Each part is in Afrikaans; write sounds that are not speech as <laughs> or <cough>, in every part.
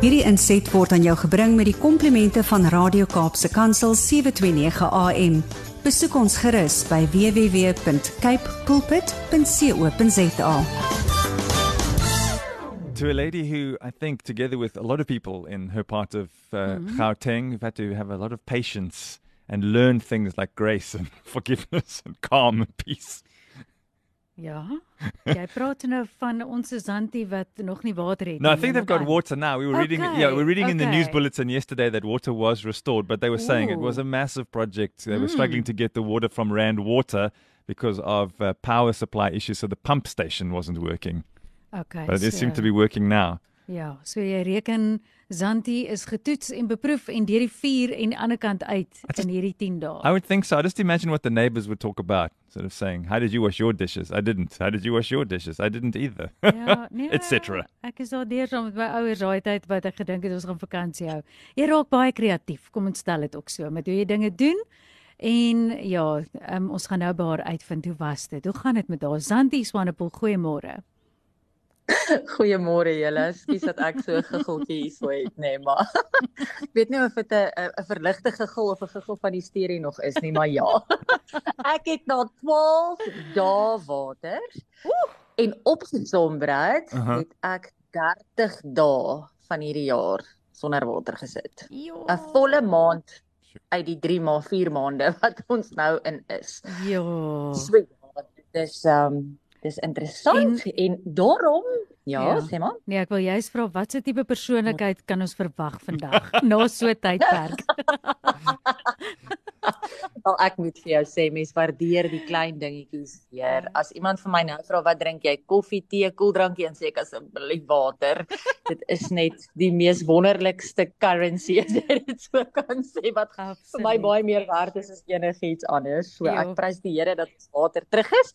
Hierdie inset word aan jou gebring met die komplimente van Radio Kaapse Kansel 729 AM. Besoek ons gerus by www.cape pulpit.co.za. to a lady who I think, together with a lot of people in her part of uh, mm-hmm. Gauteng, have had to have a lot of patience and learn things like grace and <laughs> forgiveness and calm and peace. Ja. Jy praat nou van ons Zanti wat nog nie water het nie. No, I think they've got water now. We were okay. reading yeah, we were reading okay. in the news bulletin yesterday that water was restored, but they were saying Ooh. it was a massive project. They mm. were struggling to get the water from Rand Water because of uh, power supply issues so the pump station wasn't working. Okay. But it so, seems to be working now. Ja, so jy reken Zanti is getoets en beproef en deur die vuur en aan die ander kant uit just, in hierdie 10 dae. I would think so. I just imagine what the neighbors would talk about, sort of saying, "How did you wash your dishes? I didn't. How did you wash your dishes? I didn't either." Ja, nee. <laughs> Etc. Ek is al deur saam met my ouers daai tyd wat ek gedink het ons gaan vakansie hou. Jy raak baie kreatief. Kom ons stel dit ook so met hoe jy dinge doen. En ja, um, ons gaan nou by haar uitvind hoe was dit. Hoe gaan dit met haar? Zanti Swanepoel, goeiemôre. <laughs> Goeiemôre julle. Skus dat ek so gegiltjie hierso het, nê, nee, maar ek <laughs> weet nie of dit 'n 'n verligte gegil of 'n gegil van die sterie nog is nie, maar ja. <laughs> Ek het na 12 dae water. En opgesom, Brad, uh -huh. het ek 30 dae van hierdie jaar sonder water gesit. 'n Volle maand uit die 3 maar 4 maande wat ons nou in is. Ja. So, dis ehm um, Dis interessant en, en daarom ja, ja, sê maar. Nee, ek wil juist vra watse tipe persoonlikheid kan ons verwag vandag <laughs> na so tydperk? <laughs> Wel ek moet vir jou sê mens waardeer die klein dingetjies hier. Ja. As iemand vir my nou vra wat drink jy? Koffie, tee, koeldrankie en sê ek asseblief water. <laughs> dit is net die mees wonderlikste currency as jy dit so kan sê wat Absoluut. vir my baie meer werd is as enigiets anders. So jo. ek prys die Here dat water terug is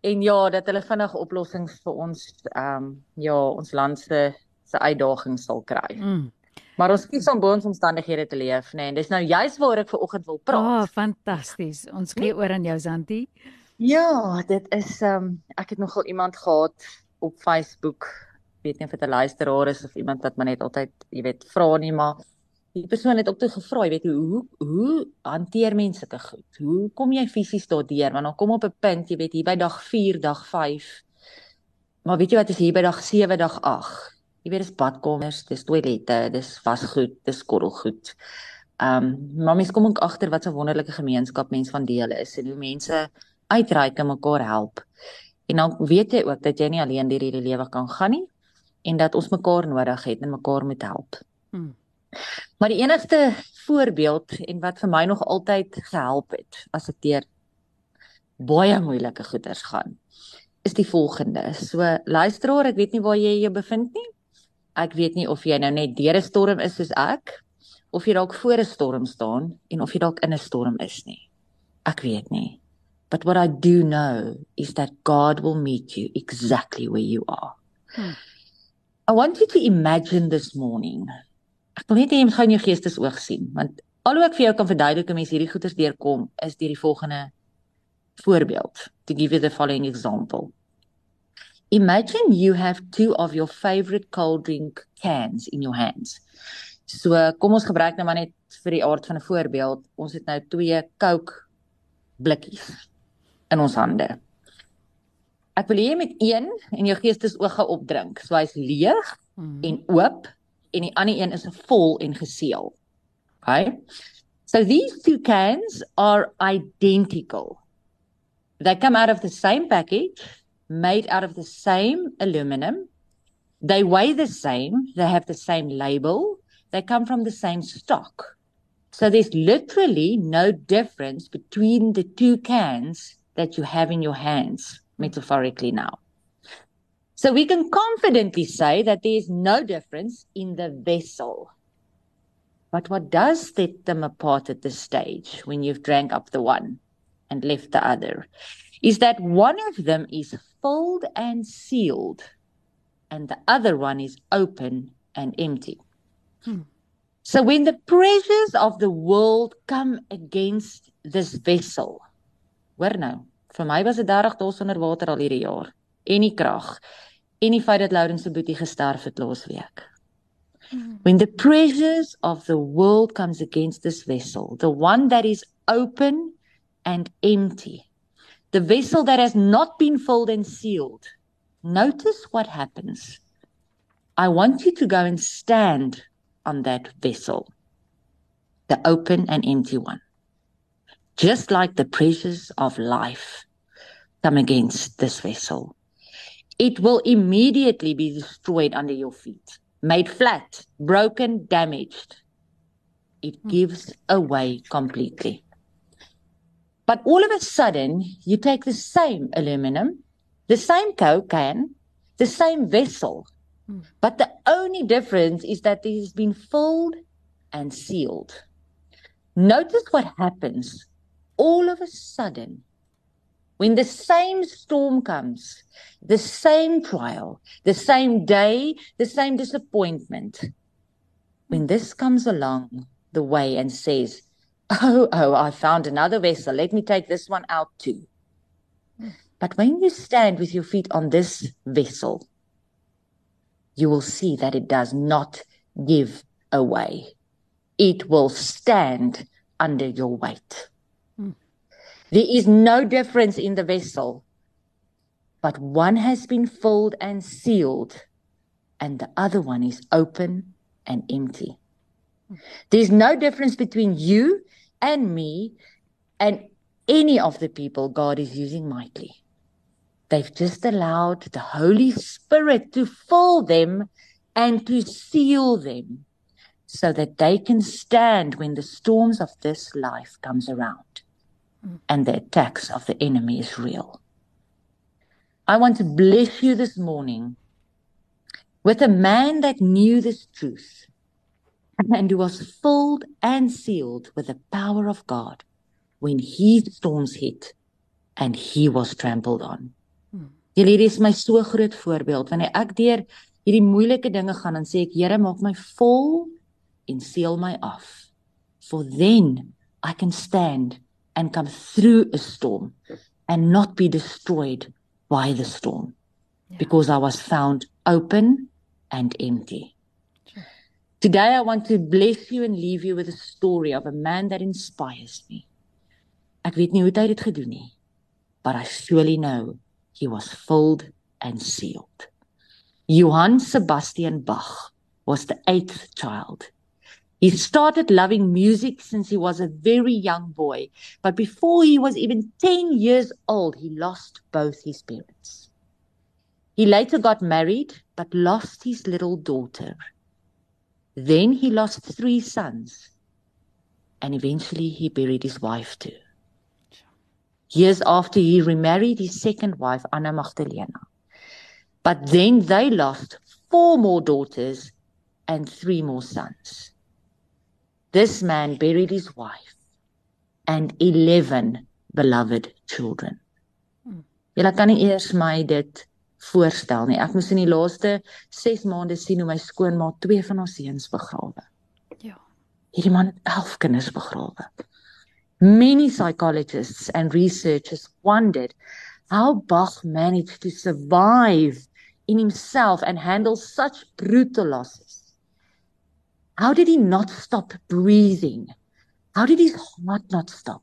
en ja dat hulle vinnig oplossings vir ons ehm um, ja ons land se se uitdagings sal kry. Mm. Maar ons kies om bo ons omstandighede te leef nê nee, en dis nou juist waar ek ver oggend wil praat. Ah, oh, fantasties. Ons gee oor aan jou Santi. Ja, dit is ehm um, ek het nogal iemand gehad op Facebook. Weet nie of dit 'n luisteraar is of iemand wat my net altyd, jy weet, vra nie maar die persoon het ook toe gevra, jy weet hoe hoe hanteer mense sulke goed? Hoe kom jy fisies daardeur? Want dan kom op 'n punt, jy weet hier by dag 4, dag 5. Maar weet jy wat is hier by dag 7, dag 8? Jy weet dis badkamers, dis toilette, dis wasgoed, dis korrelgoed. Ehm um, maar mens kom ook agter wat 'n wonderlike gemeenskap mens van deel is en hoe mense uitreik en mekaar help. En dan weet jy ook dat jy nie alleen deur hierdie lewe kan gaan nie en dat ons mekaar nodig het en mekaar moet help. Hmm. Maar die enigste voorbeeld en wat vir my nog altyd gehelp het as ek deur baie moeilike goeders gaan, is die volgende. So luisteraar, ek weet nie waar jy jou bevind nie. Ek weet nie of jy nou net deur 'n storm is soos ek of jy dalk voor 'n storm staan en of jy dalk in 'n storm is nie. Ek weet nie. But what I do know is that God will meet you exactly where you are. Hmm. I want you to imagine this morning ek wil net hê jy moet gou in jou geestesoog sien want al hoe ek vir jou kan verduidelik hoe mense hierdie goeters deurkom is deur die volgende voorbeeld. To give you the following example. Imagine you have two of your favorite cold drink cans in your hands. So kom ons gebruik nou maar net vir die aard van 'n voorbeeld. Ons het nou twee coke blikkies in ons hande. Ek wil hê jy moet een in jou geestesoog gou opdrink. So hy's leeg mm. en oop en die ander een is vol en geseël. Okay? So these two cans are identical. They come out of the same package, made out of the same aluminum. They weigh the same, they have the same label, they come from the same stock. So there's literally no difference between the two cans that you have in your hands, metaphorically now. So we can confidently say that there is no difference in the vessel. But what does set them apart at this stage when you've drank up the one and left the other is that one of them is filled and sealed and the other one is open and empty. Hmm. So when the pressures of the world come against this vessel, hoor nou, vir my was dit 30 dae sonder water al hierdie jaar en nie krag en die feit dat Lauren se boetie gesterf het laasweek. Hmm. When the pressures of the world comes against this vessel, the one that is open and empty, the vessel that has not been filled and sealed, notice what happens. I want you to go and stand on that vessel, the open and empty one. Just like the pressures of life come against this vessel, it will immediately be destroyed under your feet, made flat, broken, damaged. It hmm. gives away completely. But all of a sudden, you take the same aluminum, the same Coke can, the same vessel, mm. but the only difference is that it has been filled and sealed. Notice what happens all of a sudden when the same storm comes, the same trial, the same day, the same disappointment, when this comes along the way and says, Oh, oh, I found another vessel. Let me take this one out too. But when you stand with your feet on this vessel, you will see that it does not give away. It will stand under your weight. There is no difference in the vessel, but one has been filled and sealed, and the other one is open and empty. There's no difference between you and me and any of the people God is using mightily. They've just allowed the Holy Spirit to fill them and to seal them so that they can stand when the storms of this life comes around and the attacks of the enemy is real. I want to bless you this morning with a man that knew this truth and who was filled and sealed with the power of God when his storms hit and he was trampled on. Julle hier is my so groot voorbeeld wanneer ek deur hierdie moeilike dinge gaan en sê ek Here maak my vol en seël my af. For then I can stand and come through a storm and not be destroyed by the storm yeah. because I was found open and empty. Sure. Today, I want to bless you and leave you with a story of a man that inspires me. Ek weet nie hoe hy dit gedoen nie, but I surely know he was filled and sealed. Johann Sebastian Bach was the eighth child he started loving music since he was a very young boy, but before he was even 10 years old, he lost both his parents. He later got married, but lost his little daughter. Then he lost three sons, and eventually he buried his wife too. Years after, he remarried his second wife, Anna Magdalena. But then they lost four more daughters and three more sons. This man buried his wife and 11 beloved children. Jy kan nie eers my dit voorstel nie. Ek moes in die laaste 6 maande sien hoe my skoonma twee van haar seuns begrawe. Ja. Hierdie man het 11 kinders begrawe. Many psychologists and researchers wondered how Bach managed to survive in himself and handle such brutal losses. How did he not stop breathing? How did his heart not stop?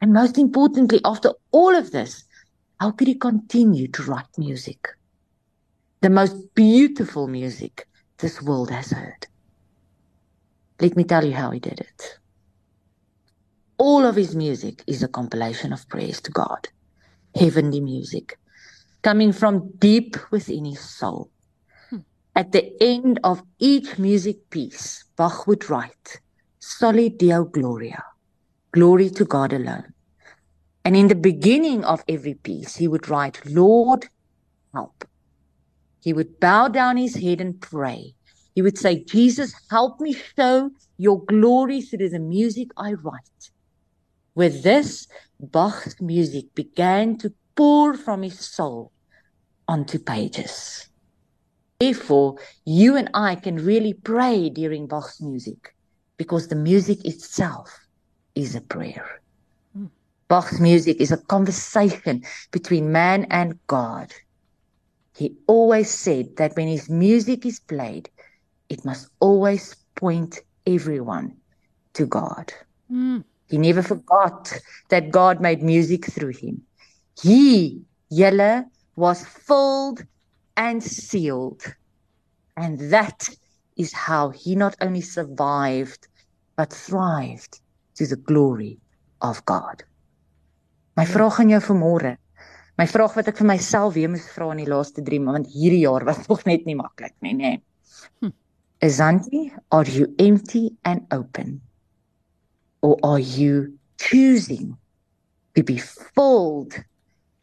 And most importantly, after all of this, how could he continue to write music? The most beautiful music this world has heard. Let me tell you how he did it. All of his music is a compilation of praise to God, heavenly music, coming from deep within his soul. At the end of each music piece, Bach would write, Soli Deo Gloria, glory to God alone. And in the beginning of every piece, he would write, Lord, help. He would bow down his head and pray. He would say, Jesus, help me show your glory through the music I write. With this, Bach's music began to pour from his soul onto pages. Therefore, you and I can really pray during Bach's music because the music itself is a prayer. Mm. Bach's music is a conversation between man and God. He always said that when his music is played, it must always point everyone to God. Mm. He never forgot that God made music through him. He, Yella, was filled and sealed. And that is how he not only survived, but thrived to the glory of God. My vraag aan jou vanmôre. My vraag wat ek vir myself weer moes vra in die laaste 3 maande, want hierdie jaar was nog net nie maklik nie, nê. Hm. Azanti, are you empty and open? Or are you choosing to be filled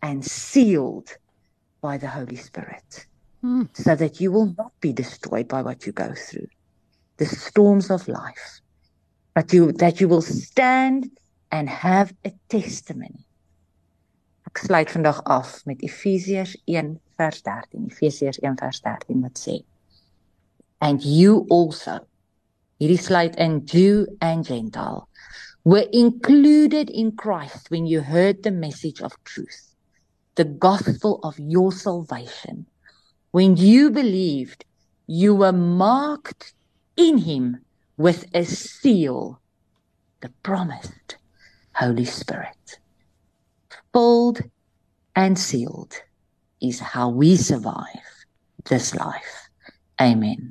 and sealed by the Holy Spirit Mm. so that you will not be destroyed by what you go through, the storms of life, but you, that you will stand and have a testimony. Ek sluit vandag af met Efesiërs 1 vers 13. Efesiërs 1 vers 13 wat sê: And you also, hierdie sluit in Jew and Gentile, were included in Christ when you heard the message of truth, the gospel of your salvation. When you believed, you were marked in him with a seal, the promised Holy Spirit. Filled and sealed is how we survive this life. Amen.